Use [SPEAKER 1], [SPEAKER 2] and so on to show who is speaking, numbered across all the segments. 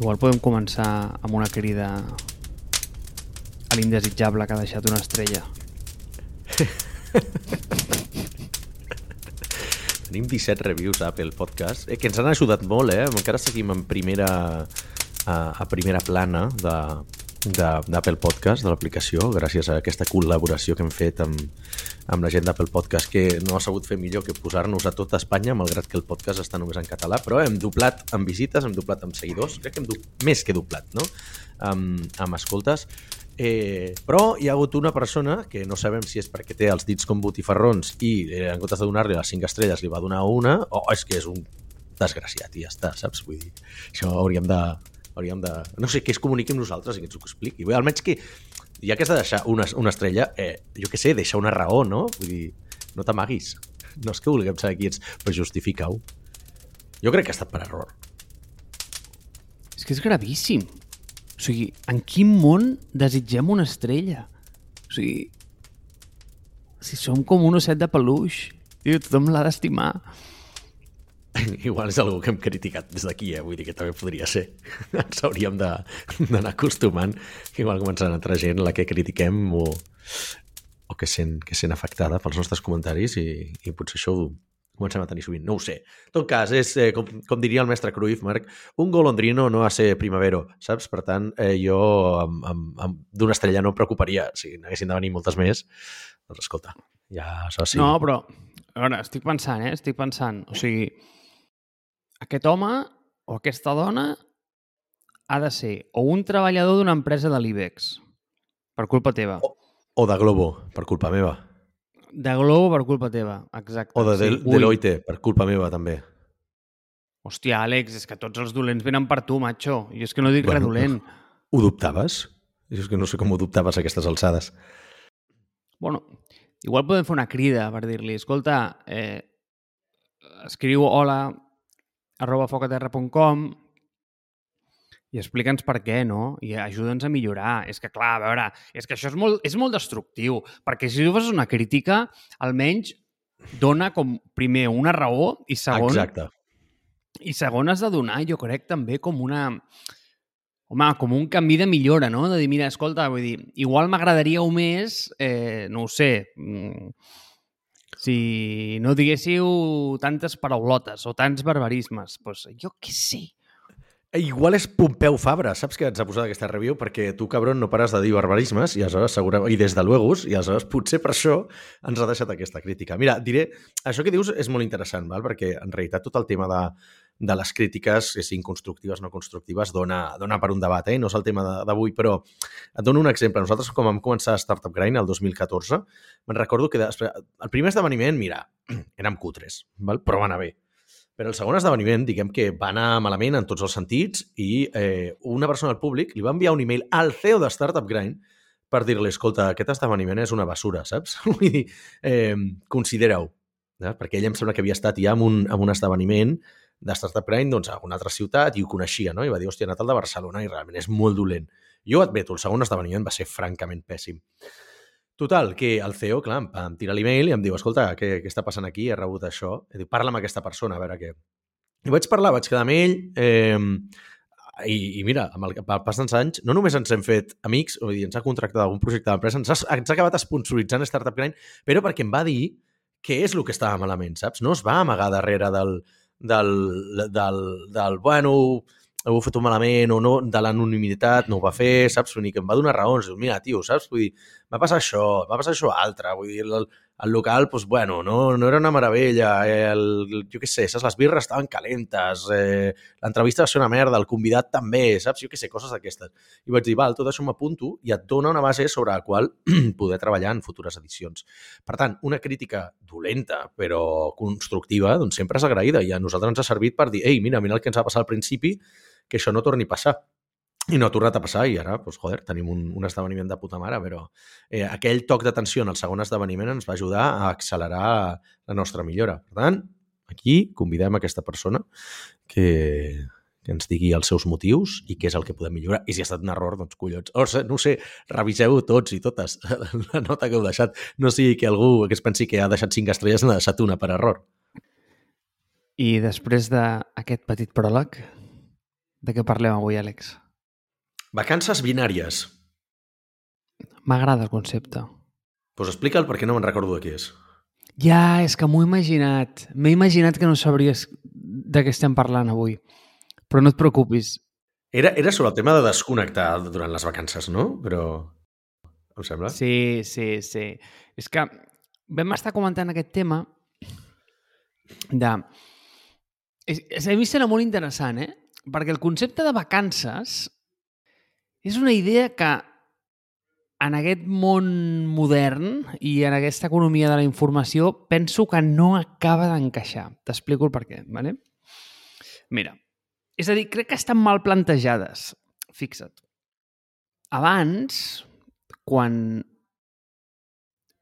[SPEAKER 1] Igual podem començar amb una crida a l'indesitjable que ha deixat una estrella.
[SPEAKER 2] Tenim 17 reviews a Apple Podcast, eh, que ens han ajudat molt, eh? Encara seguim en primera, a, a primera plana de, d'Apple Podcast, de l'aplicació, gràcies a aquesta col·laboració que hem fet amb, amb la gent d'Apple Podcast, que no ha sabut fer millor que posar-nos a tot Espanya, malgrat que el podcast està només en català, però hem doblat amb visites, hem doblat amb seguidors, crec que hem doblat, més que doblat, no?, amb, amb escoltes. Eh, però hi ha hagut una persona que no sabem si és perquè té els dits com botifarrons i eh, en comptes de donar-li les 5 estrelles li va donar una o és que és un desgraciat i ja està, saps? Vull dir, això hauríem de, hauríem de... No sé, que es comuniqui amb nosaltres i que ens ho expliqui. Bé, almenys que, ja que has de deixar una, una estrella, eh, jo què sé, deixa una raó, no? Vull dir, no t'amaguis. No és que vulguem saber qui ets, però justifica-ho. Jo crec que ha estat per error.
[SPEAKER 1] És que és gravíssim. O sigui, en quin món desitgem una estrella? O sigui, si som com un osset de peluix, tio, tothom l'ha d'estimar.
[SPEAKER 2] Igual és algú que hem criticat des d'aquí, eh? vull dir que també podria ser. Ens hauríem d'anar acostumant igual començarà a entrar gent la que critiquem o, o que sent, que sent afectada pels nostres comentaris i, i potser això ho comencem a tenir sovint. No ho sé. En tot cas, és, eh, com, com diria el mestre Cruyff, Marc, un golondrino no ha ser primavero, saps? Per tant, eh, jo amb, amb d'una estrella no em preocuparia. Si n'haguessin de venir moltes més, doncs escolta, ja això sí.
[SPEAKER 1] No, però, a veure, estic pensant, eh? Estic pensant, o sigui, aquest home o aquesta dona ha de ser o un treballador d'una empresa de l'IBEX, per culpa teva.
[SPEAKER 2] O, o de Globo, per culpa meva.
[SPEAKER 1] De Globo per culpa teva, exacte.
[SPEAKER 2] O de Del
[SPEAKER 1] Ui,
[SPEAKER 2] Deloitte, per culpa meva també.
[SPEAKER 1] Hòstia, Àlex, és que tots els dolents venen per tu, macho. Jo és que no dic bueno, res dolent.
[SPEAKER 2] Ho dubtaves? Jo és que no sé com ho dubtaves a aquestes alçades.
[SPEAKER 1] Bueno, igual podem fer una crida per dir-li, escolta, eh, escriu hola arroba focaterra.com i explica'ns per què, no? I ajuda'ns a millorar. És que, clar, a veure, és que això és molt, és molt destructiu, perquè si tu fas una crítica, almenys dona com, primer, una raó i segon...
[SPEAKER 2] Exacte.
[SPEAKER 1] I segon, has de donar, jo crec, també com una... Home, com un canvi de millora, no? De dir, mira, escolta, vull dir, igual m'agradaríeu més, eh, no ho sé, mm, si no diguéssiu tantes paraulotes o tants barbarismes, doncs jo què sé.
[SPEAKER 2] Eh, Igual és Pompeu Fabra, saps que ens ha posat aquesta review? Perquè tu, cabron, no pares de dir barbarismes i aleshores segurament, i des de luego, i aleshores potser per això ens ha deixat aquesta crítica. Mira, diré, això que dius és molt interessant, val? perquè en realitat tot el tema de, de les crítiques, siguin constructives o no constructives, dona, dona per un debat, eh? no és el tema d'avui, però et dono un exemple. Nosaltres, com vam començar Startup Grind el 2014, me'n recordo que després, el primer esdeveniment, mira, érem cutres, val? però va anar bé. Però el segon esdeveniment, diguem que va anar malament en tots els sentits i eh, una persona del públic li va enviar un email al CEO de Startup Grind per dir-li, escolta, aquest esdeveniment és una basura, saps? Vull dir, eh, considera-ho. Eh? Perquè ell em sembla que havia estat ja en un, en un esdeveniment de Startup Grind doncs, a una altra ciutat i ho coneixia, no? I va dir, hòstia, he anat al de Barcelona i realment és molt dolent. Jo admeto, el segon esdeveniment va ser francament pèssim. Total, que el CEO, clar, em, em tira l'email i em diu, escolta, què, què està passant aquí? He rebut això. I diu, parla amb aquesta persona, a veure què. I vaig parlar, vaig quedar amb ell, eh, i, i mira, amb el, el pas dels anys, no només ens hem fet amics, vull dir, ens ha contractat algun projecte d'empresa, ens, ha, ens ha acabat sponsoritzant Startup Grind, però perquè em va dir què és el que estava malament, saps? No es va amagar darrere del, del, del, del bueno, ho he fet malament o no, de l'anonimitat, no ho va fer, saps? Vull dir, que em va donar raons. Diu, mira, tio, saps? Vull dir, va passar això, va passar això altre. Vull dir, el, el local, doncs, bueno, no, no era una meravella. El, el, jo què sé, saps? Les birres estaven calentes, eh, l'entrevista va ser una merda, el convidat també, saps? Jo què sé, coses d'aquestes. I vaig dir, val, tot això m'apunto i et dona una base sobre la qual poder treballar en futures edicions. Per tant, una crítica dolenta però constructiva, doncs sempre és agraïda i a nosaltres ens ha servit per dir, ei, mira, mira el que ens va passar al principi, que això no torni a passar. I no ha tornat a passar i ara, doncs, joder, tenim un, un esdeveniment de puta mare, però eh, aquell toc d'atenció en el segon esdeveniment ens va ajudar a accelerar la nostra millora. Per tant, aquí convidem aquesta persona que, que ens digui els seus motius i què és el que podem millorar. I si ha estat un error, doncs collons. O sigui, no sé, reviseu tots i totes la nota que heu deixat. No sigui que algú que es pensi que ha deixat cinc estrelles n'ha deixat una per error.
[SPEAKER 1] I després d'aquest petit pròleg, De què parlem avui, Àlex?
[SPEAKER 2] Vacances binàries.
[SPEAKER 1] M'agrada el concepte.
[SPEAKER 2] Doncs pues explica'l perquè no me'n recordo de què és.
[SPEAKER 1] Ja, és que m'ho he imaginat. M'he imaginat que no sabries de què estem parlant avui. Però no et preocupis.
[SPEAKER 2] Era, era sobre el tema de desconnectar durant les vacances, no? Però... Em sembla?
[SPEAKER 1] Sí, sí, sí. És que vam estar comentant aquest tema de... És, és, a mi sembla molt interessant, eh? Perquè el concepte de vacances és una idea que en aquest món modern i en aquesta economia de la informació penso que no acaba d'encaixar. T'explico el per què, ¿vale? Mira, és a dir, crec que estan mal plantejades. Fixa't. Abans, quan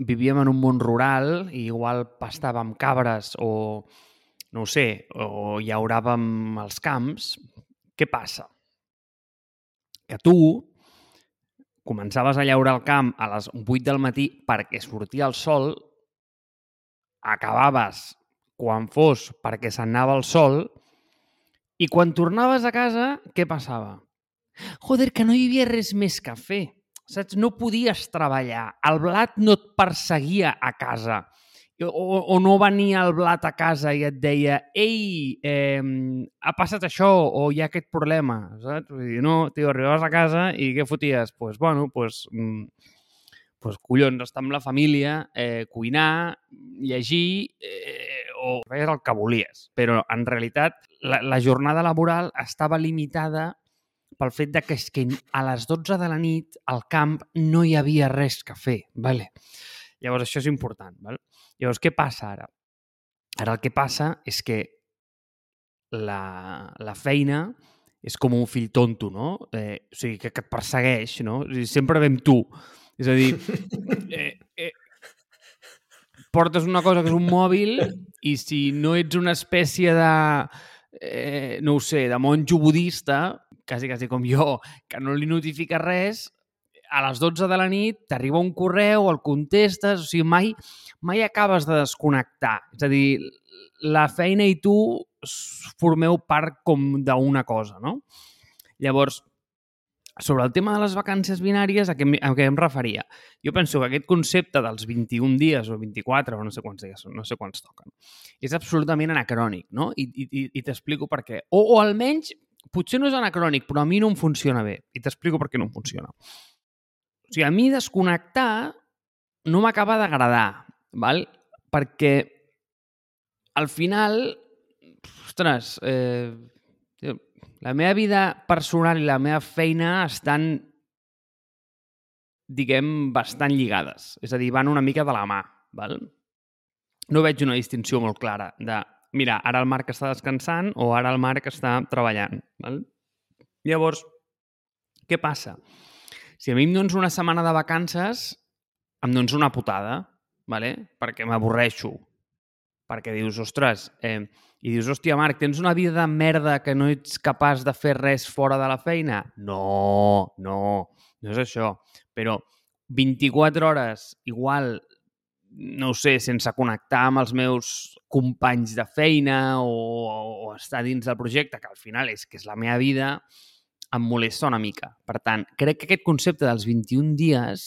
[SPEAKER 1] vivíem en un món rural i igual pastàvem cabres o, no ho sé, o llauràvem els camps, què passa? Que tu començaves a llaurar el camp a les 8 del matí perquè sortia el sol, acabaves quan fos perquè s'anava el sol i quan tornaves a casa, què passava? Joder, que no hi havia res més que fer. Saps? No podies treballar. El blat no et perseguia a casa. O, o no venia el blat a casa i et deia ei, eh, ha passat això o hi ha aquest problema, saps? Vull dir, no, tio, arribaves a casa i què foties? Doncs, pues, bueno, pues, mm, pues, collons, estar amb la família, eh, cuinar, llegir eh, o feies el que volies. Però, en realitat, la, la jornada laboral estava limitada pel fet de que, és que a les 12 de la nit al camp no hi havia res que fer. Vale? Llavors, això és important. Val? Llavors, què passa ara? Ara el que passa és que la, la feina és com un fill tonto, no? Eh, o sigui, que, que et persegueix, no? O sigui, sempre ve amb tu. És a dir, eh, eh, portes una cosa que és un mòbil i si no ets una espècie de, eh, no ho sé, de monjo budista, quasi, quasi com jo, que no li notifica res, a les 12 de la nit t'arriba un correu, el contestes, o sigui, mai, mai acabes de desconnectar. És a dir, la feina i tu formeu part com d'una cosa, no? Llavors, sobre el tema de les vacances binàries, a què, a què em referia? Jo penso que aquest concepte dels 21 dies o 24, o no sé quants dies són, no sé quants toquen, és absolutament anacrònic, no? I, i, i t'explico per què. O, o almenys, potser no és anacrònic, però a mi no em funciona bé. I t'explico per què no em funciona. O sigui, a mi desconnectar no m'acaba d'agradar, val? perquè al final, ostres, eh, la meva vida personal i la meva feina estan, diguem, bastant lligades. És a dir, van una mica de la mà. Val? No veig una distinció molt clara de, mira, ara el Marc està descansant o ara el Marc està treballant. Val? Llavors, què passa? Si a mi em dones una setmana de vacances, em dones una putada, ¿vale? perquè m'avorreixo. Perquè dius, ostres, eh, i dius, hòstia, Marc, tens una vida de merda que no ets capaç de fer res fora de la feina? No, no, no és això. Però 24 hores, igual, no ho sé, sense connectar amb els meus companys de feina o, o estar dins del projecte, que al final és que és la meva vida, em molesta una mica. Per tant, crec que aquest concepte dels 21 dies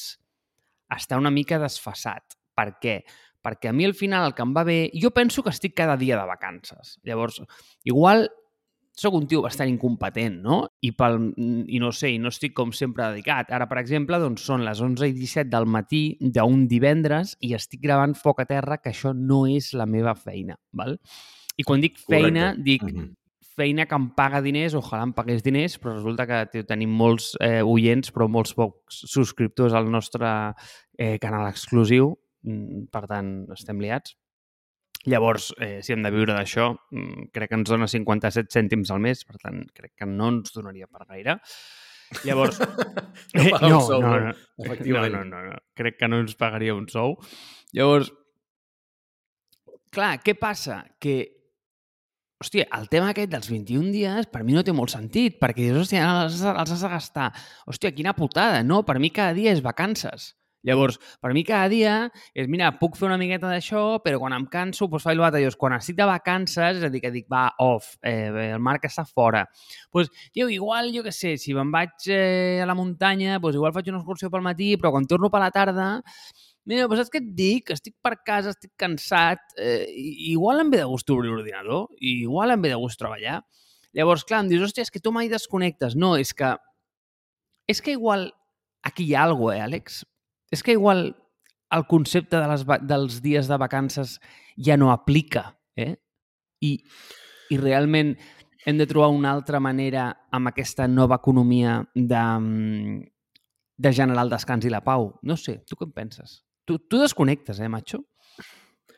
[SPEAKER 1] està una mica desfasat. Per què? Perquè a mi al final el que em va bé... Jo penso que estic cada dia de vacances. Llavors, igual sóc un tio bastant incompetent, no? I, pel, I no sé, i no estic com sempre dedicat. Ara, per exemple, doncs són les 11 i 17 del matí d'un divendres i estic gravant foc a terra, que això no és la meva feina, val? I quan dic feina, Correcte. dic mm -hmm. Feina que em paga diners, ojalà em pagués diners, però resulta que tenim molts eh, oients, però molts pocs subscriptors al nostre eh, canal exclusiu, mm, per tant, estem liats. Llavors, eh, si hem de viure d'això, mm, crec que ens dona 57 cèntims al mes, per tant, crec que no ens donaria per gaire. Llavors...
[SPEAKER 2] no, eh, no, sou,
[SPEAKER 1] no, no, no, no, no, no, crec que no ens pagaria un sou. Llavors, clar, què passa? Que, hòstia, el tema aquest dels 21 dies per mi no té molt sentit, perquè dius, hòstia, els, els has de gastar. Hòstia, quina putada. No, per mi cada dia és vacances. Llavors, per mi cada dia és, mira, puc fer una miqueta d'això, però quan em canso, doncs faig l'altre. Llavors, quan estic de vacances, és a dir, que dic, va, off, eh, el Marc està fora. Doncs, tio, igual, jo què sé, si me'n vaig eh, a la muntanya, doncs igual faig una excursió pel matí, però quan torno per la tarda, Mira, però saps què et dic? Estic per casa, estic cansat, eh, igual em ve de gust obrir l'ordinador, igual em ve de gust treballar. Llavors, clar, em dius, hòstia, és que tu mai desconnectes. No, és que... És que igual aquí hi ha alguna eh, Àlex? És que igual el concepte de les, dels dies de vacances ja no aplica, eh? I, I realment hem de trobar una altra manera amb aquesta nova economia de, de generar el descans i la pau. No sé, tu què en penses? Tu, tu desconnectes, eh, macho?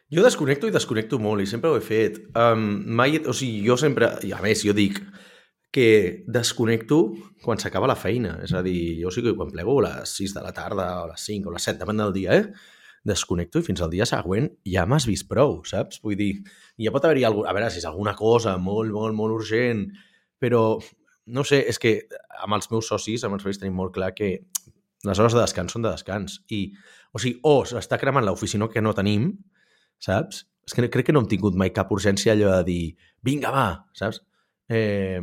[SPEAKER 2] Jo desconnecto i desconnecto molt, i sempre ho he fet. Um, mai, o sigui, jo sempre, i a més, jo dic que desconnecto quan s'acaba la feina. És a dir, jo sí que quan plego a les 6 de la tarda, o a les 5 o a les 7, depèn del dia, eh? desconnecto i fins al dia següent ja m'has vist prou, saps? Vull dir, ja pot haver-hi alguna... A veure, si és alguna cosa molt, molt, molt urgent, però no sé, és que amb els meus socis, amb els socis tenim molt clar que les hores de descans són de descans. I, o sigui, o s'està cremant l'oficina que no tenim, saps? És que crec que no hem tingut mai cap urgència allò de dir, vinga, va, saps? Eh,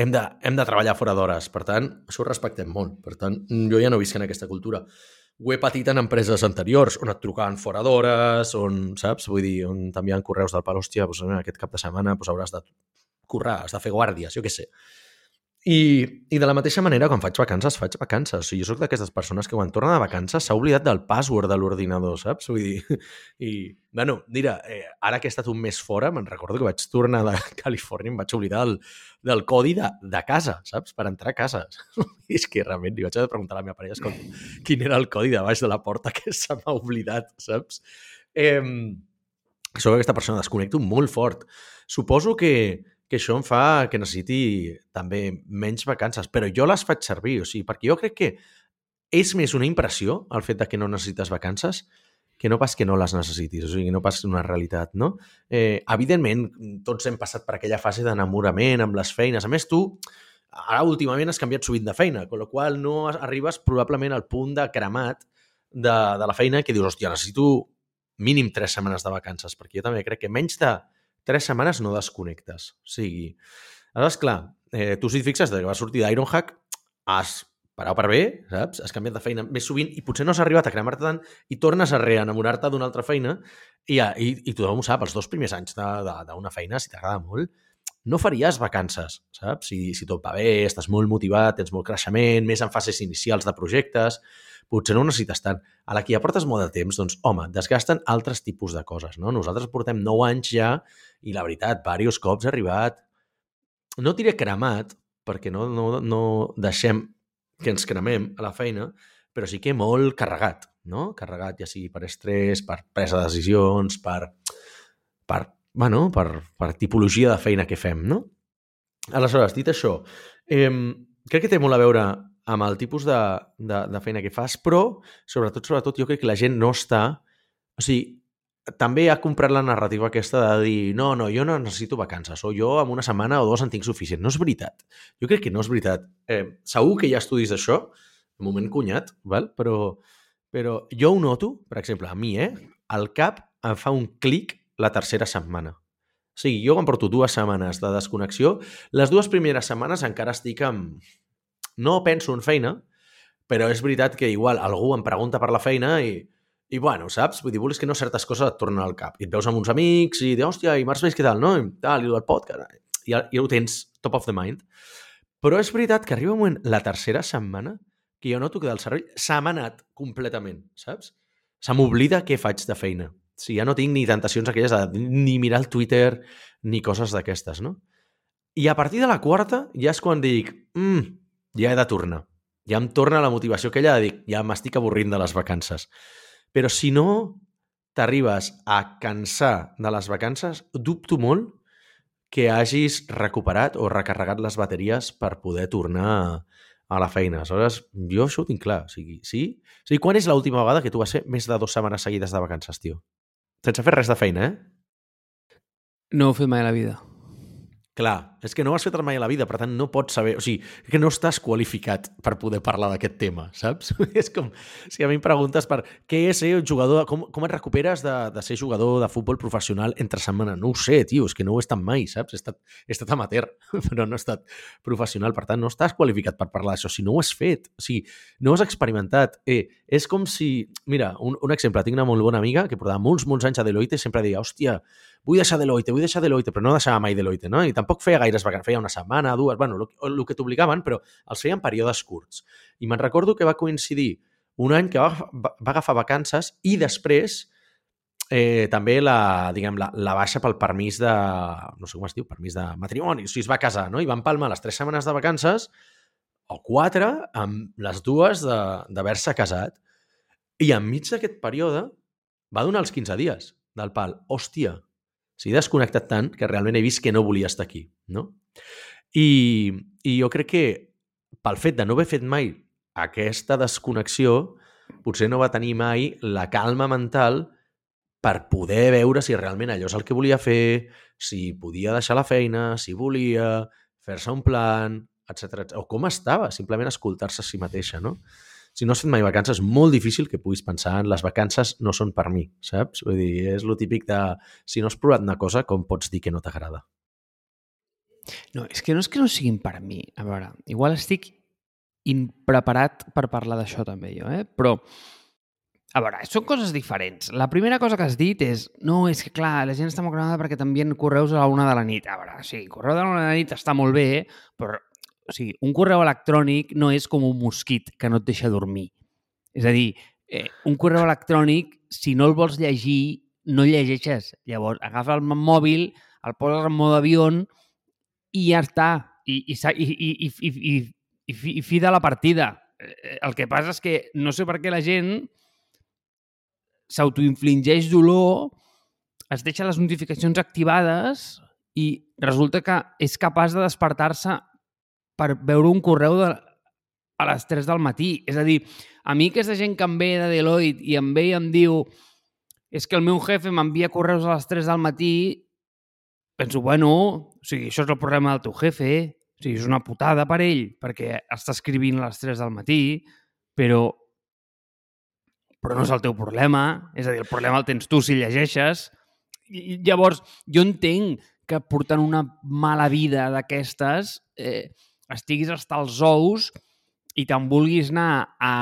[SPEAKER 2] hem, de, hem de treballar fora d'hores. Per tant, això ho respectem molt. Per tant, jo ja no visc en aquesta cultura. Ho he patit en empreses anteriors, on et trucaven fora d'hores, on, saps? Vull dir, on t'enviaven correus del pal, hòstia, doncs, aquest cap de setmana doncs, hauràs de currar, has de fer guàrdies, jo què sé. I, I de la mateixa manera, quan faig vacances, faig vacances. O sigui, jo sóc d'aquestes persones que quan torna de vacances s'ha oblidat del password de l'ordinador, saps? Vull dir, i, bueno, mira, eh, ara que he estat un mes fora, me'n recordo que vaig tornar de Califòrnia em vaig oblidar del, del codi de, de casa, saps? Per entrar a casa. I és que realment li vaig haver de preguntar a la meva parella escolta, quin era el codi de baix de la porta que se m'ha oblidat, saps? Eh, sóc aquesta persona, desconnecto molt fort. Suposo que, que això em fa que necessiti també menys vacances, però jo les faig servir, o sigui, perquè jo crec que és més una impressió el fet de que no necessites vacances que no pas que no les necessitis, o sigui, no pas una realitat, no? Eh, evidentment, tots hem passat per aquella fase d'enamorament amb les feines. A més, tu ara últimament has canviat sovint de feina, amb la qual no arribes probablement al punt de cremat de, de la feina que dius, hòstia, necessito mínim tres setmanes de vacances, perquè jo també crec que menys de tres setmanes no desconnectes. O sigui, aleshores, clar, eh, tu si et fixes que vas sortir d'Ironhack, has parat per bé, saps? Has canviat de feina més sovint i potser no has arribat a cremar-te tant i tornes a reenamorar-te d'una altra feina i, i, i tothom ho sap, els dos primers anys d'una feina, si t'agrada molt, no faries vacances, saps? Si, si tot va bé, estàs molt motivat, tens molt creixement, més en fases inicials de projectes, potser no necessites tant. A la que ja portes molt de temps, doncs, home, desgasten altres tipus de coses, no? Nosaltres portem 9 anys ja i, la veritat, diversos cops ha arribat, no diré cremat, perquè no, no, no deixem que ens cremem a la feina, però sí que molt carregat, no? Carregat ja sigui per estrès, per presa de decisions, per, per, bueno, per, per tipologia de feina que fem, no? Aleshores, dit això, eh, crec que té molt a veure amb el tipus de, de, de feina que fas, però, sobretot, sobretot, jo crec que la gent no està... O sigui, també ha comprat la narrativa aquesta de dir no, no, jo no necessito vacances, o jo en una setmana o dues en tinc suficient. No és veritat. Jo crec que no és veritat. Eh, segur que hi ha estudis d'això, de moment cunyat, val? Però, però jo ho noto, per exemple, a mi, eh? Al cap em fa un clic la tercera setmana. O sigui, jo quan porto dues setmanes de desconnexió, les dues primeres setmanes encara estic amb, no penso en feina, però és veritat que igual algú em pregunta per la feina i, i bueno, saps? Vull dir, vols que no certes coses et tornen al cap. I et veus amb uns amics i dius, hòstia, i març més què tal, no? I tal, i el podcast. I ja ho tens top of the mind. Però és veritat que arriba un moment, la tercera setmana, que jo noto que del cervell s'ha manat completament, saps? Se m'oblida què faig de feina. Sigui, ja no tinc ni tentacions aquelles de ni mirar el Twitter ni coses d'aquestes, no? I a partir de la quarta ja és quan dic, mm, ja he de tornar. Ja em torna la motivació aquella de dir, ja m'estic avorrint de les vacances. Però si no t'arribes a cansar de les vacances, dubto molt que hagis recuperat o recarregat les bateries per poder tornar a la feina. Aleshores, jo això ho tinc clar. O sigui, sí? O sigui, quan és l'última vegada que tu vas fer més de dues setmanes seguides de vacances, tio? Sense fer res de feina, eh?
[SPEAKER 1] No ho he fet mai a la vida.
[SPEAKER 2] Clar, és que no ho has fet mai a la vida, per tant no pots saber... O sigui, que no estàs qualificat per poder parlar d'aquest tema, saps? és com si a mi em preguntes per què és ser un jugador... Com, com et recuperes de, de ser jugador de futbol professional entre setmana? No ho sé, tio, és que no ho he estat mai, saps? He estat, he estat amateur, però no he estat professional. Per tant, no estàs qualificat per parlar d'això si no ho has fet. O sigui, no ho has experimentat. Eh, és com si... Mira, un, un exemple. Tinc una molt bona amiga que portava molts, molts anys a Deloitte i sempre deia, hòstia, vull deixar Deloitte, vull deixar Deloitte, però no deixava mai Deloitte, no? I tampoc feia gaires vacances, feia una setmana, dues, bueno, el, que t'obligaven, però els feien períodes curts. I me'n recordo que va coincidir un any que va, va, agafar vacances i després eh, també la, diguem, la, la baixa pel permís de, no sé com es diu, permís de matrimoni, o sigui, es va casar, no? I van palmar les tres setmanes de vacances o quatre amb les dues d'haver-se casat. I enmig d'aquest període va donar els 15 dies del pal. Hòstia, s'hi desconnectat tant que realment he vist que no volia estar aquí, no? I, I jo crec que pel fet de no haver fet mai aquesta desconnexió, potser no va tenir mai la calma mental per poder veure si realment allò és el que volia fer, si podia deixar la feina, si volia, fer-se un plan, etc. o com estava, simplement escoltar-se a si mateixa, no? Si no has fet mai vacances, és molt difícil que puguis pensar en les vacances no són per mi, saps? Vull dir, és lo típic de si no has provat una cosa, com pots dir que no t'agrada?
[SPEAKER 1] No, és que no és que no siguin per mi. A veure, igual estic impreparat per parlar d'això també jo, eh? Però, a veure, són coses diferents. La primera cosa que has dit és no, és que clar, la gent està molt granada perquè t'envien correus a la una de la nit. A veure, sí, correu de la una de la nit està molt bé, però o sigui, un correu electrònic no és com un mosquit que no et deixa dormir. És a dir, eh, un correu electrònic, si no el vols llegir, no llegeixes. Llavors, agafa el mòbil, el poses en mode avió i ja està. I, i, i, i, i, i, i, fi, i fi de la partida. Eh, el que passa és que no sé per què la gent s'autoinfligeix dolor, es deixa les notificacions activades i resulta que és capaç de despertar-se per veure un correu de, a les 3 del matí. És a dir, a mi aquesta gent que em ve de Deloitte i em ve i em diu és que el meu jefe m'envia correus a les 3 del matí, penso, bueno, o sigui, això és el problema del teu jefe, o sigui, és una putada per ell, perquè està escrivint a les 3 del matí, però però no és el teu problema, és a dir, el problema el tens tu si llegeixes. I, llavors, jo entenc que portant una mala vida d'aquestes eh, estiguis hasta els ous i te'n vulguis anar a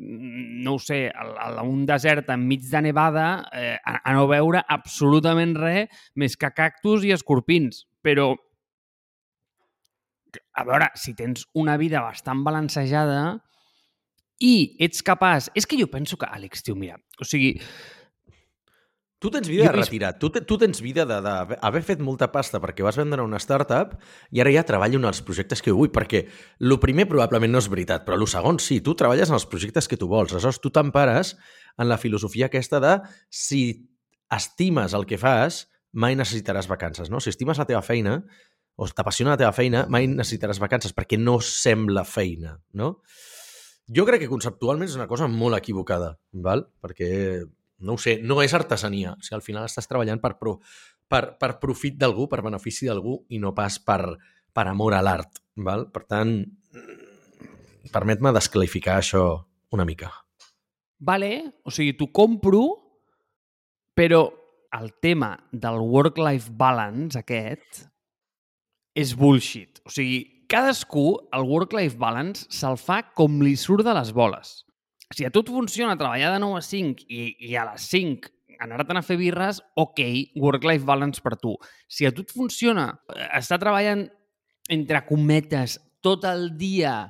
[SPEAKER 1] no ho sé, a, a un desert enmig de nevada eh, a, a no veure absolutament res més que cactus i escorpins. Però, a veure, si tens una vida bastant balancejada i ets capaç... És que jo penso que, Àlex, tio, mira, o sigui,
[SPEAKER 2] Tu tens vida de retirat, tu, tu tens vida d'haver fet molta pasta perquè vas vendre una startup i ara ja treballo en els projectes que vull, perquè el primer probablement no és veritat, però el segon sí, tu treballes en els projectes que tu vols, aleshores tu t'empares en la filosofia aquesta de si estimes el que fas, mai necessitaràs vacances, no? Si estimes la teva feina o t'apassiona la teva feina, mai necessitaràs vacances perquè no sembla feina, no? Jo crec que conceptualment és una cosa molt equivocada, val? perquè no ho sé, no és artesania. O sigui, al final estàs treballant per, pro, per, per profit d'algú, per benefici d'algú i no pas per, per amor a l'art. Per tant, permet-me desclarificar això una mica.
[SPEAKER 1] Vale, o sigui, t'ho compro, però el tema del work-life balance aquest és bullshit. O sigui, cadascú el work-life balance se'l fa com li surt de les boles si a tu et funciona treballar de 9 a 5 i, i a les 5 anar-te'n a fer birres, ok, work-life balance per tu. Si a tu et funciona eh, estar treballant entre cometes tot el dia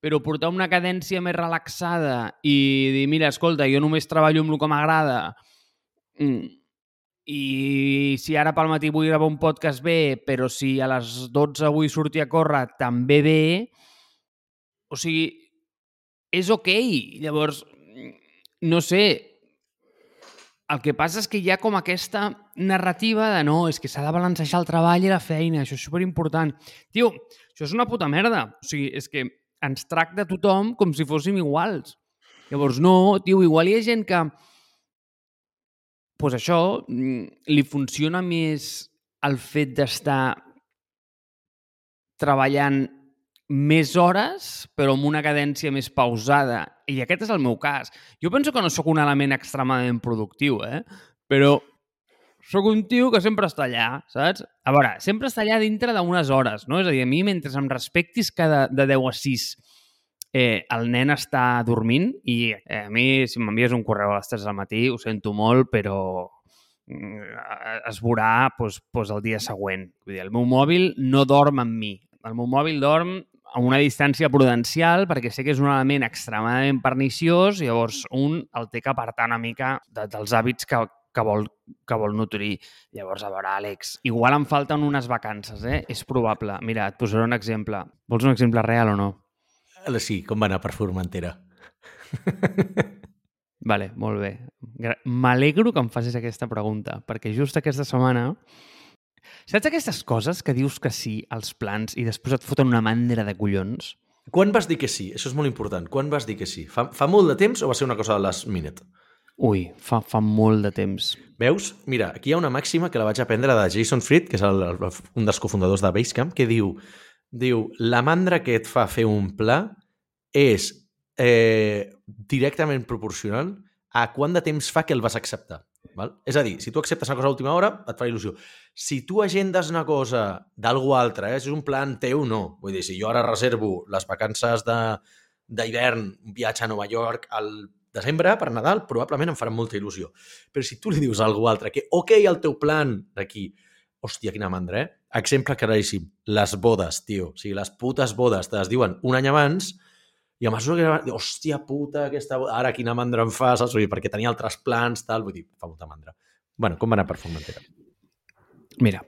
[SPEAKER 1] però portar una cadència més relaxada i dir, mira, escolta, jo només treballo amb el que m'agrada mm, i si ara pel matí vull gravar un podcast bé, però si a les 12 vull sortir a córrer també bé, o sigui, és ok. Llavors, no sé, el que passa és que hi ha com aquesta narrativa de no, és que s'ha de balancejar el treball i la feina, això és superimportant. Tio, això és una puta merda. O sigui, és que ens tracta tothom com si fóssim iguals. Llavors, no, tio, igual hi ha gent que pues això, mm, li funciona més el fet d'estar treballant més hores, però amb una cadència més pausada. I aquest és el meu cas. Jo penso que no sóc un element extremadament productiu, eh? Però sóc un tio que sempre està allà, saps? A veure, sempre està allà dintre d'unes hores, no? És a dir, a mi, mentre em respectis que de, de 10 a 6 eh, el nen està dormint i eh, a mi, si m'envies un correu a les 3 del matí, ho sento molt, però mm, es veurà pues, pues, el dia següent. Vull dir, el meu mòbil no dorm amb mi. El meu mòbil dorm a una distància prudencial perquè sé que és un element extremadament perniciós llavors un el té que apartar una mica de, dels hàbits que, que vol, que vol nutrir. Llavors, a veure, Àlex, igual em falten unes vacances, eh? És probable. Mira, et posaré un exemple. Vols un exemple real o no?
[SPEAKER 2] Sí, com va anar per Formentera?
[SPEAKER 1] Vale, molt bé. M'alegro que em facis aquesta pregunta, perquè just aquesta setmana... Saps aquestes coses que dius que sí als plans i després et foten una mandra de collons?
[SPEAKER 2] Quan vas dir que sí? Això és molt important. Quan vas dir que sí? Fa, fa molt de temps o va ser una cosa de last minute?
[SPEAKER 1] Ui, fa, fa molt de temps.
[SPEAKER 2] Veus? Mira, aquí hi ha una màxima que la vaig aprendre de Jason Fried, que és el, un dels cofundadors de Basecamp, que diu, diu la mandra que et fa fer un pla és eh, directament proporcional a quant de temps fa que el vas acceptar. Val? És a dir, si tu acceptes una cosa a última hora, et fa il·lusió. Si tu agendes una cosa d'algú altre, eh, si és un plan teu, no. Vull dir, si jo ara reservo les vacances d'hivern, un viatge a Nova York al desembre per Nadal, probablement em farà molta il·lusió. Però si tu li dius a algú altre que, ok, el teu plan d'aquí, hòstia, quina mandra, eh? Exemple claríssim, les bodes, tio. O sigui, les putes bodes te les diuen un any abans i a mesura que... Hòstia puta, aquesta ara quina mandra em fa, saps? Dir, perquè tenia altres plans, tal, vull dir, fa molta mandra. bueno, com va anar per Formentera?
[SPEAKER 1] Mira,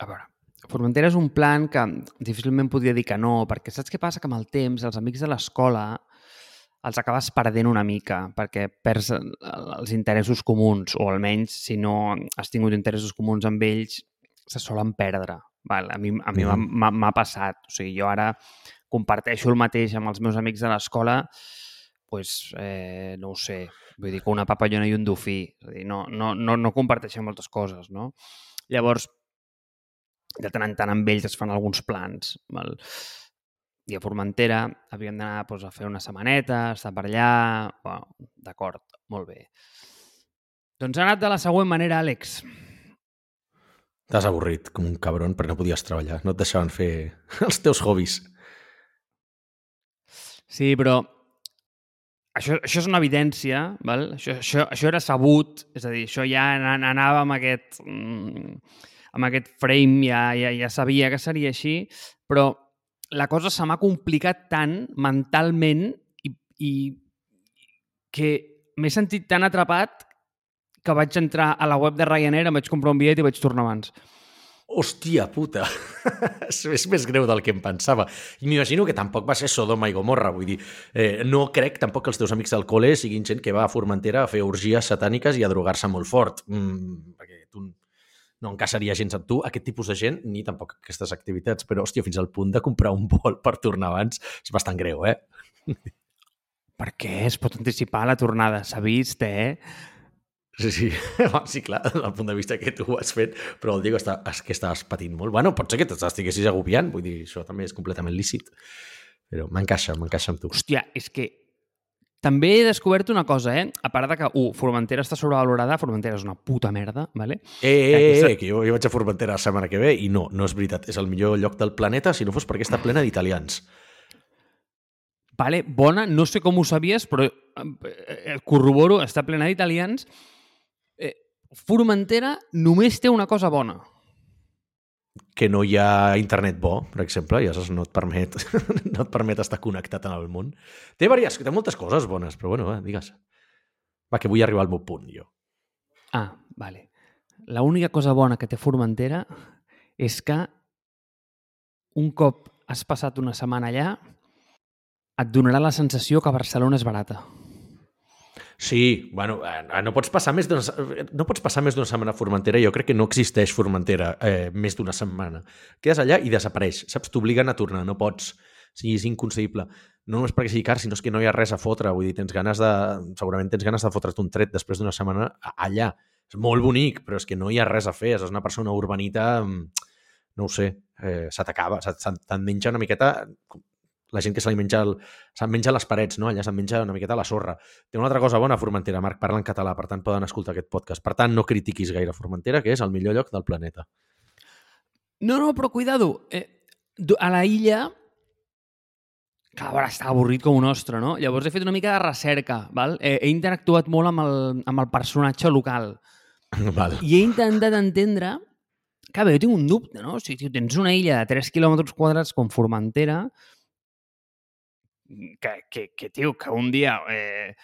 [SPEAKER 1] a veure, Formentera és un plan que difícilment podria dir que no, perquè saps què passa? Que amb el temps els amics de l'escola els acabes perdent una mica perquè perds els interessos comuns o almenys si no has tingut interessos comuns amb ells se solen perdre. Val? A mi, a mi mm. m'ha passat. O sigui, jo ara comparteixo el mateix amb els meus amics de l'escola pues, eh, no ho sé, vull dir que una papallona i un dofí. És a dir, no, no, no, no comparteixen moltes coses, no? Llavors, de tant en tant amb ells es fan alguns plans. Val? i a Formentera havíem d'anar doncs, a fer una setmaneta, estar per allà... Bueno, D'acord, molt bé. Doncs ha anat de la següent manera, Àlex.
[SPEAKER 2] T'has avorrit com un cabron perquè no podies treballar. No et deixaven fer els teus hobbies.
[SPEAKER 1] Sí, però això, això és una evidència, val? Això, això, això era sabut, és a dir, això ja anava amb aquest, mm, amb aquest frame, ja, ja, ja sabia que seria així, però la cosa se m'ha complicat tant mentalment i, i que m'he sentit tan atrapat que vaig entrar a la web de Ryanair, em vaig comprar un bitllet i vaig tornar abans.
[SPEAKER 2] Hòstia puta! és més greu del que em pensava. I m'imagino que tampoc va ser Sodoma i Gomorra, vull dir, eh, no crec tampoc que els teus amics del col·le siguin gent que va a Formentera a fer orgies satàniques i a drogar-se molt fort. Mm, perquè tu no encaixaria gens amb tu, aquest tipus de gent, ni tampoc aquestes activitats. Però, hòstia, fins al punt de comprar un vol per tornar abans és bastant greu, eh?
[SPEAKER 1] Per què? Es pot anticipar la tornada. S'ha vist, eh?
[SPEAKER 2] Sí, sí. sí, clar, del punt de vista que tu ho has fet, però el Diego està, és que estaves patint molt. Bueno, pot ser que t'estiguessis agobiant, vull dir, això també és completament lícit. Però m'encaixa, m'encaixa amb tu.
[SPEAKER 1] Hòstia, és que també he descobert una cosa, eh? A part de que, uh, Formentera està sobrevalorada, Formentera és una puta merda, vale?
[SPEAKER 2] Eh, eh, Aquesta... eh, que jo, jo vaig a Formentera la setmana que ve i no, no és veritat. És el millor lloc del planeta si no fos perquè està plena d'italians.
[SPEAKER 1] Vale, bona, no sé com ho sabies, però eh, eh corroboro, està plena d'italians. Formentera només té una cosa bona
[SPEAKER 2] que no hi ha internet bo, per exemple, i aleshores no et permet, no et permet estar connectat en el món. Té, varias, té moltes coses bones, però bueno, va, digues. Va, que vull arribar al meu punt, jo.
[SPEAKER 1] Ah, vale. La única cosa bona que té Formentera és que un cop has passat una setmana allà, et donarà la sensació que Barcelona és barata.
[SPEAKER 2] Sí, bueno, eh, no pots passar més d'una no pots passar més d'una setmana a Formentera. Jo crec que no existeix Formentera eh, més d'una setmana. Quedes allà i desapareix. Saps? T'obliguen a tornar, no pots. Sí, és inconcebible. No només perquè sigui car, sinó és que no hi ha res a fotre. Vull dir, tens ganes de... Segurament tens ganes de fotre't un tret després d'una setmana allà. És molt bonic, però és que no hi ha res a fer. És una persona urbanita mm, no ho sé, eh, se t'acaba, se, se te'n menja una miqueta la gent que se li menja, el, se'n menja les parets, no? allà se'n menja una miqueta la sorra. Té una altra cosa bona Formentera, Marc, parla en català, per tant poden escoltar aquest podcast. Per tant, no critiquis gaire Formentera, que és el millor lloc del planeta.
[SPEAKER 1] No, no, però cuidado. Eh, a la illa Clar, ara està avorrit com un ostre, no? Llavors he fet una mica de recerca, val? He, he interactuat molt amb el, amb el personatge local.
[SPEAKER 2] Val.
[SPEAKER 1] I he intentat entendre... Clar, bé, jo tinc un dubte, no? O sigui, tio, tens una illa de 3 quilòmetres quadrats com Formentera, que, que, que tio, que un dia eh,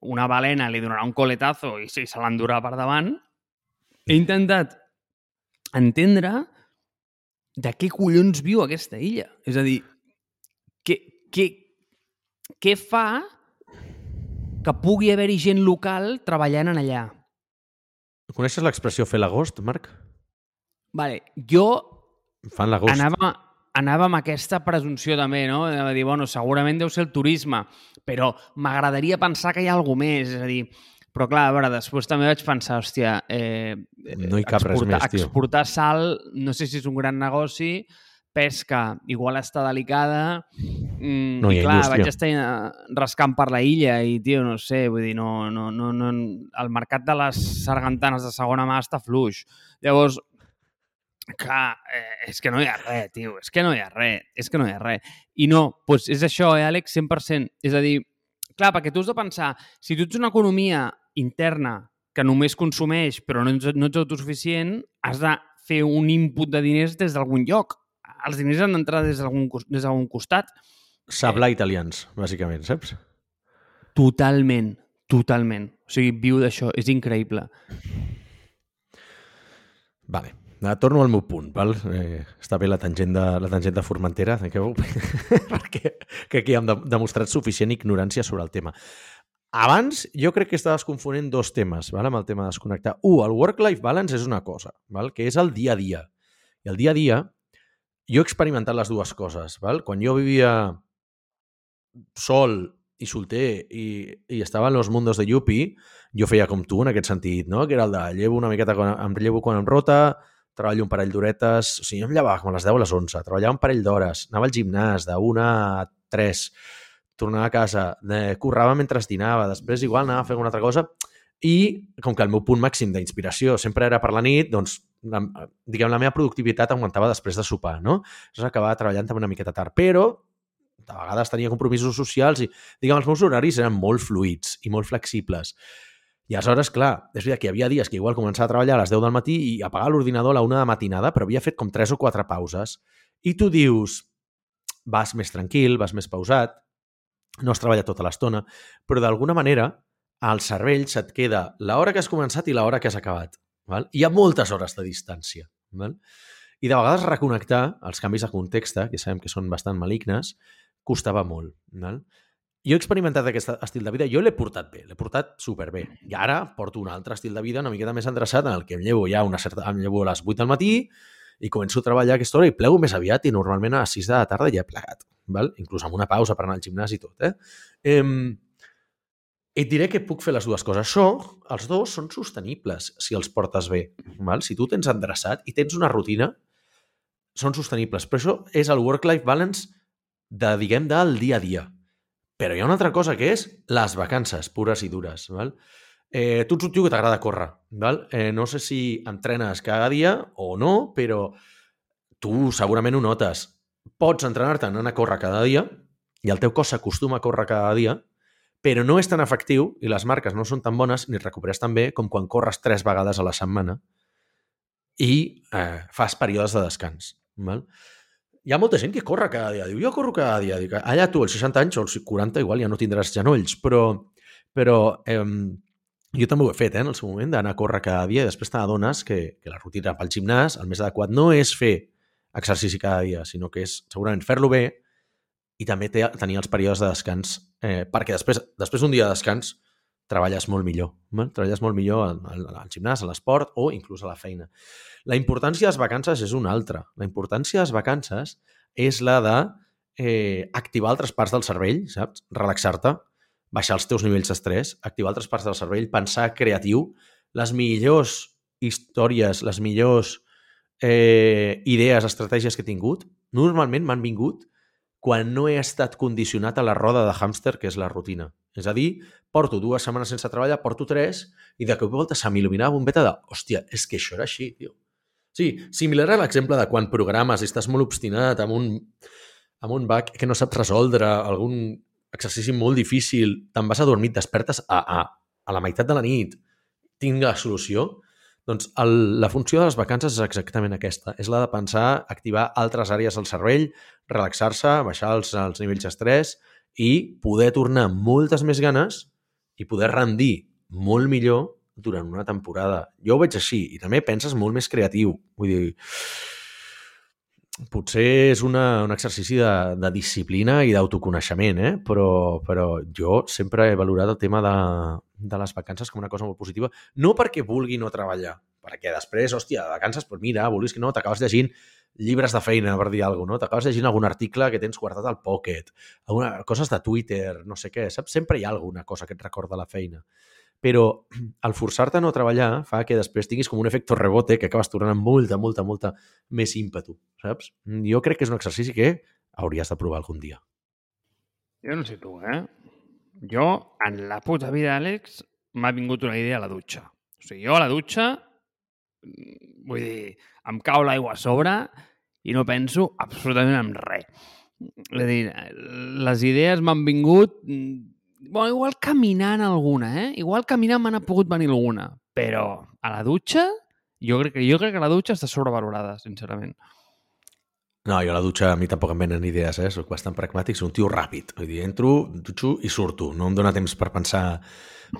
[SPEAKER 1] una balena li donarà un coletazo i sí, se l'endurà per davant. He intentat entendre de què collons viu aquesta illa. És a dir, què, què, què fa que pugui haver-hi gent local treballant en allà?
[SPEAKER 2] Coneixes l'expressió fer l'agost, Marc?
[SPEAKER 1] Vale, jo
[SPEAKER 2] Fan l'agost.
[SPEAKER 1] anava, anava amb aquesta presumpció també, no? De dir, bueno, segurament deu ser el turisme, però m'agradaria pensar que hi ha alguna més, és a dir, però clar, a veure, després també vaig pensar, hòstia, eh,
[SPEAKER 2] No hi cap res
[SPEAKER 1] exportar,
[SPEAKER 2] més, tio.
[SPEAKER 1] exportar sal, no sé si és un gran negoci, pesca, igual està delicada, mm,
[SPEAKER 2] No hi
[SPEAKER 1] i
[SPEAKER 2] ha
[SPEAKER 1] clar,
[SPEAKER 2] indústria.
[SPEAKER 1] vaig estar eh, rascant per la illa i, tio, no sé, vull dir, no, no, no, no, el mercat de les sargantanes de segona mà està fluix. Llavors, clar, eh, és que no hi ha res, tio, és que no hi ha res, és que no hi ha res. I no, doncs és això, eh, Àlex, 100%. És a dir, clar, perquè tu has de pensar, si tu ets una economia interna que només consumeix però no ets, no ets autosuficient, has de fer un input de diners des d'algun lloc. Els diners han d'entrar des d'algun costat.
[SPEAKER 2] Sablar italians, bàsicament, saps?
[SPEAKER 1] Totalment, totalment. O sigui, viu d'això, és increïble.
[SPEAKER 2] Vale. Eh, Torno al meu punt, val? Eh, està bé la tangent de, la tangent de Formentera, que, perquè que aquí hem de, demostrat suficient ignorància sobre el tema. Abans, jo crec que estaves confonent dos temes, val? amb el tema de desconnectar. Un, el work-life balance és una cosa, val? que és el dia a dia. I el dia a dia, jo he experimentat les dues coses. Val? Quan jo vivia sol i solter i, i estava en los mundos de Yupi, jo feia com tu en aquest sentit, no? que era el de llevo una miqueta, quan, em llevo quan em rota, treballo un parell d'horetes, o sigui, jo em llevava com a les 10 a les 11, treballava un parell d'hores, anava al gimnàs de 1 a 3, tornava a casa, eh, currava mentre dinava, després igual anava a fer alguna altra cosa, i com que el meu punt màxim d'inspiració sempre era per la nit, doncs la, diguem, la meva productivitat augmentava després de sopar, no? Llavors acabava treballant també una miqueta tard, però de vegades tenia compromisos socials i, diguem, els meus horaris eren molt fluids i molt flexibles. I aleshores, clar, és veritat que hi havia dies que igual començava a treballar a les 10 del matí i apagar l'ordinador a la 1 de matinada, però havia fet com 3 o 4 pauses. I tu dius, vas més tranquil, vas més pausat, no has treballat tota l'estona, però d'alguna manera al cervell se't queda l'hora que has començat i l'hora que has acabat. Val? Hi ha moltes hores de distància. Val? I de vegades reconnectar els canvis de context, que sabem que són bastant malignes, costava molt. Val? Jo he experimentat aquest estil de vida, jo l'he portat bé, l'he portat superbé. I ara porto un altre estil de vida una miqueta més endreçat en el que em llevo ja una certa... em llevo a les 8 del matí i començo a treballar a aquesta hora i plego més aviat i normalment a les 6 de la tarda ja he plegat. Val? Inclús amb una pausa per anar al gimnàs i tot. Eh? Em... Et diré que puc fer les dues coses. Això, els dos són sostenibles si els portes bé. Val? Si tu tens endreçat i tens una rutina, són sostenibles. Però això és el work-life balance de, diguem, del dia a dia. Però hi ha una altra cosa que és les vacances pures i dures. Val? Eh, tu ets un tio que t'agrada córrer. Val? Eh, no sé si entrenes cada dia o no, però tu segurament ho notes. Pots entrenar-te en anar a córrer cada dia i el teu cos s'acostuma a córrer cada dia, però no és tan efectiu i les marques no són tan bones ni recuperes tan bé com quan corres tres vegades a la setmana i eh, fas períodes de descans. Val? Hi ha molta gent que corre cada dia. Diu, jo corro cada dia. Dic, allà tu, als 60 anys o als 40, igual ja no tindràs genolls, però, però eh, jo també ho he fet, eh, en el seu moment, d'anar a córrer cada dia i després t'adones que, que la rutina pel gimnàs, el més adequat, no és fer exercici cada dia, sinó que és segurament fer-lo bé i també tenir els períodes de descans, eh, perquè després després d'un dia de descans treballes molt millor. No? Treballes molt millor al, al, al gimnàs, a l'esport o inclús a la feina. La importància de les vacances és una altra. La importància de les vacances és la de eh, activar altres parts del cervell, saps? Relaxar-te, baixar els teus nivells d'estrès, activar altres parts del cervell, pensar creatiu, les millors històries, les millors eh, idees, estratègies que he tingut, normalment m'han vingut quan no he estat condicionat a la roda de hàmster, que és la rutina. És a dir, porto dues setmanes sense treballar, porto tres, i de cop i volta se m'il·luminava bombeta de hòstia, és que això era així, tio. Sí, similar a l'exemple de quan programes i estàs molt obstinat amb un, amb un bug que no saps resoldre, algun exercici molt difícil, te'n vas a dormir, despertes a, a, a la meitat de la nit, tinc la solució, doncs el, la funció de les vacances és exactament aquesta. És la de pensar, activar altres àrees del cervell, relaxar-se, baixar els, els nivells d'estrès i poder tornar amb moltes més ganes i poder rendir molt millor durant una temporada. Jo ho veig així i també penses molt més creatiu. Vull dir, potser és una, un exercici de, de disciplina i d'autoconeixement, eh? però, però jo sempre he valorat el tema de, de les vacances com una cosa molt positiva, no perquè vulgui no treballar, perquè després, hòstia, de vacances, doncs mira, vulguis que no, t'acabes llegint llibres de feina, per dir alguna cosa, no? T'acabes llegint algun article que tens guardat al pocket, alguna, coses de Twitter, no sé què, saps? Sempre hi ha alguna cosa que et recorda la feina però el forçar-te a no treballar fa que després tinguis com un efecte rebote que acabes tornant amb molta, molta, molta més ímpetu, saps? Jo crec que és un exercici que hauries de provar algun dia.
[SPEAKER 1] Jo no sé tu, eh? Jo, en la puta vida, Àlex, m'ha vingut una idea a la dutxa. O sigui, jo a la dutxa, mm, vull dir, em cau l'aigua a sobre i no penso absolutament en res. És a dir, les idees m'han vingut mm, Bueno, igual caminant alguna, eh? Igual caminant m'han pogut venir alguna. Però a la dutxa, jo crec, que, jo crec que la dutxa està sobrevalorada, sincerament.
[SPEAKER 2] No, jo a la dutxa a mi tampoc em venen idees, eh? Soc bastant pragmàtic, soc un tio ràpid. Vull dir, entro, dutxo i surto. No em dóna temps per pensar,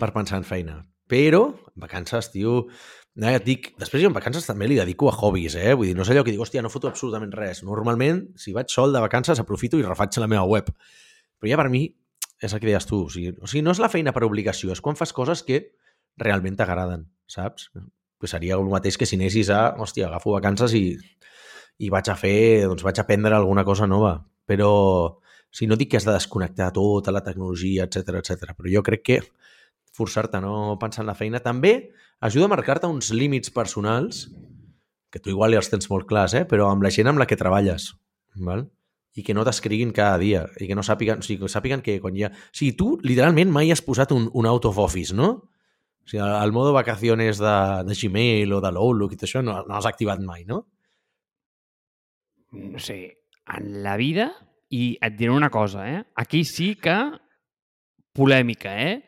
[SPEAKER 2] per pensar en feina. Però, en vacances, tio... No, ja et dic, després jo en vacances també li dedico a hobbies, eh? Vull dir, no és allò que dic, hòstia, no foto absolutament res. Normalment, si vaig sol de vacances, aprofito i refaig la meva web. Però ja per mi, és el que deies tu. O sigui, o sigui, no és la feina per obligació, és quan fas coses que realment t'agraden, saps? Que seria el mateix que si anessis a, hòstia, agafo vacances i, i vaig a fer, doncs vaig a aprendre alguna cosa nova. Però, si no dic que has de desconnectar tota la tecnologia, etc etc. però jo crec que forçar-te a no pensar en la feina també ajuda a marcar-te uns límits personals que tu igual ja els tens molt clars, eh? però amb la gent amb la que treballes. Val? I que no t'escriguin cada dia i que no sàpiguen, o sigui, que sàpiguen que quan hi ha... O sigui, tu literalment mai has posat un, un out of office, no? O sigui, el, el modo vacaciones de, de Gmail o de l'Outlook i tot això no, no has activat mai, no?
[SPEAKER 1] No sé, en la vida, i et diré una cosa, eh? Aquí sí que polèmica, eh?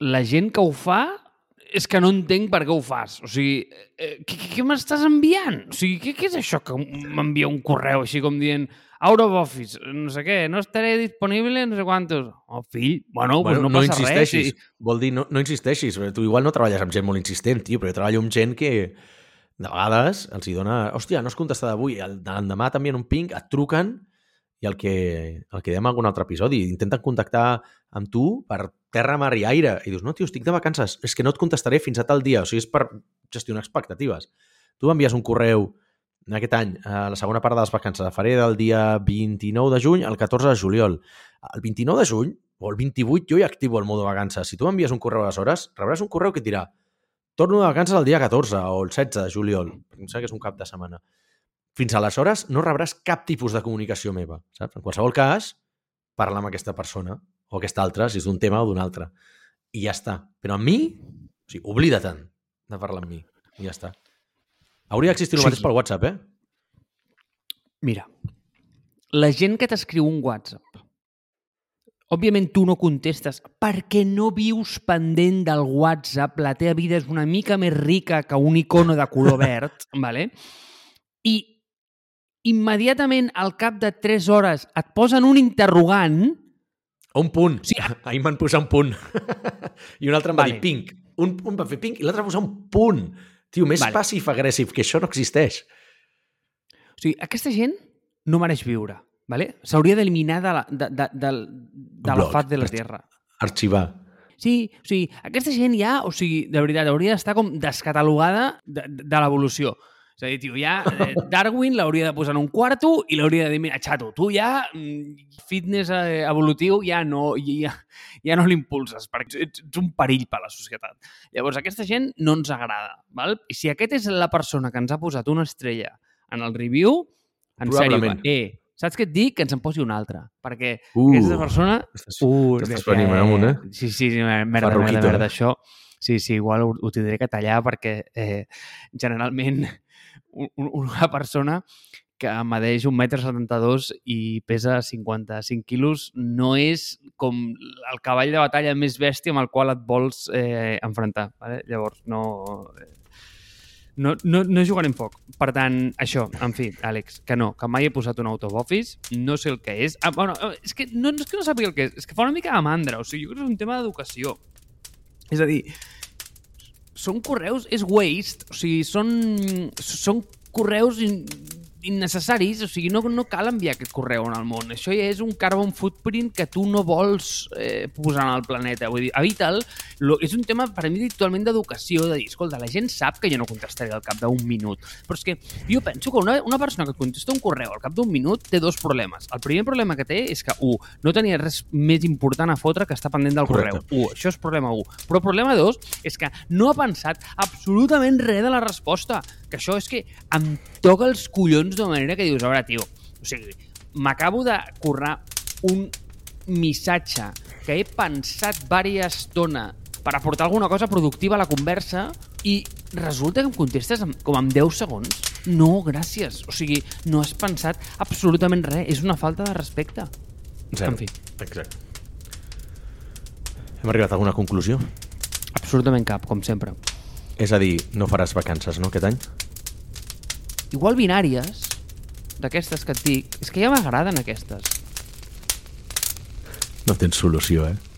[SPEAKER 1] La gent que ho fa és que no entenc per què ho fas. O sigui, eh, què, què m'estàs enviant? O sigui, què, què és això que m'envia un correu així com dient out of office, no sé què, no estaré disponible, no sé quantos. Oh, fill, bueno, bueno pues no, no passa insisteixis. res.
[SPEAKER 2] Sí. Vol dir, no, no insisteixis. Tu igual no treballes amb gent molt insistent, tio, però jo treballo amb gent que de vegades els hi dona... Hòstia, no has contestat avui. L'endemà també en un ping et truquen i el que, el que dèiem en algun altre episodi, intenten contactar amb tu per terra, mar i aire. I dius, no, tio, estic de vacances, és que no et contestaré fins a tal dia. O sigui, és per gestionar expectatives. Tu envies un correu en aquest any, a la segona part de les vacances, la faré del dia 29 de juny al 14 de juliol. El 29 de juny, o el 28, jo ja activo el mode vacances. Si tu envies un correu aleshores, rebràs un correu que et dirà torno de vacances el dia 14 o el 16 de juliol. Em sembla que és un cap de setmana fins aleshores no rebràs cap tipus de comunicació meva, saps? En qualsevol cas, parla amb aquesta persona o aquesta altra, si és d'un tema o d'un altre. I ja està. Però amb mi, o sigui, oblida-te'n de parlar amb mi. I ja està. Hauria d'existir el sí. mateix pel WhatsApp, eh?
[SPEAKER 1] Mira, la gent que t'escriu un WhatsApp, òbviament tu no contestes perquè no vius pendent del WhatsApp, la teva vida és una mica més rica que un icono de color verd, ¿vale? i immediatament al cap de 3 hores et posen un interrogant...
[SPEAKER 2] Un punt. Sí. Ahir van posar un punt. I un altre em va vale. dir pink. Un, un va fer pink i l'altre va posar un punt. Tio, més vale. passive-agressive, que això no existeix.
[SPEAKER 1] O sigui, aquesta gent no mereix viure. Vale? S'hauria d'eliminar de, la, de, de, de, de la fat de la Terra.
[SPEAKER 2] Arxivar.
[SPEAKER 1] Sí, o sigui, aquesta gent ja, o sigui, de veritat, hauria d'estar com descatalogada de, de, de l'evolució. És a dir, tio, ja eh, Darwin l'hauria de posar en un quarto i l'hauria de dir, mira, xato, tu ja mm, fitness eh, evolutiu ja no, ja, ja no l'impulses, perquè ets, ets un perill per a la societat. Llavors, aquesta gent no ens agrada. Val? I si aquest és la persona que ens ha posat una estrella en el review, en sèrio, eh, saps què et dic? Que ens en posi una altra. Perquè
[SPEAKER 2] Uh,
[SPEAKER 1] aquesta persona...
[SPEAKER 2] Estàs,
[SPEAKER 1] Uh, que-
[SPEAKER 2] venint amunt, eh?
[SPEAKER 1] Sí, sí, sí merda, merda, merda,
[SPEAKER 2] eh?
[SPEAKER 1] això. Sí, sí, igual ho, ho tindré que tallar perquè eh, generalment una persona que medeix 1,72 m i pesa 55 quilos no és com el cavall de batalla més bèstia amb el qual et vols eh, enfrontar. Vale? Llavors, no... eh, No, no, no jugarem foc. Per tant, això, en fi, Àlex, que no, que mai he posat un out of office, no sé el que és. Ah, bueno, és que no, no és que no sàpiga el que és, és que fa una mica de mandra, o sigui, jo crec que és un tema d'educació. És a dir, són correus, és waste, o sigui, són, són correus innecessaris, o sigui, no, no cal enviar aquest correu en el món. Això ja és un carbon footprint que tu no vols eh, posar en el planeta. Vull dir, evita'l. Lo, és un tema, per a mi, totalment d'educació, de dir, escolta, la gent sap que jo no contestaré al cap d'un minut. Però és que jo penso que una, una persona que contesta un correu al cap d'un minut té dos problemes. El primer problema que té és que, un, no tenia res més important a fotre que estar pendent del
[SPEAKER 2] Correcte.
[SPEAKER 1] correu. Un, això és problema 1. Però problema 2 és que no ha pensat absolutament res de la resposta. Que això és que em toca els collons de manera que dius, a veure, tio, o sigui, m'acabo de currar un missatge que he pensat vària estona per aportar alguna cosa productiva a la conversa i resulta que em contestes com en 10 segons. No, gràcies. O sigui, no has pensat absolutament res. És una falta de respecte.
[SPEAKER 2] Zero.
[SPEAKER 1] En fi.
[SPEAKER 2] Exacte. Hem arribat a alguna conclusió?
[SPEAKER 1] Absolutament cap, com sempre.
[SPEAKER 2] És a dir, no faràs vacances, no, aquest any?
[SPEAKER 1] Igual binàries, d'aquestes que et dic, és que ja m'agraden aquestes.
[SPEAKER 2] No tens solució, eh?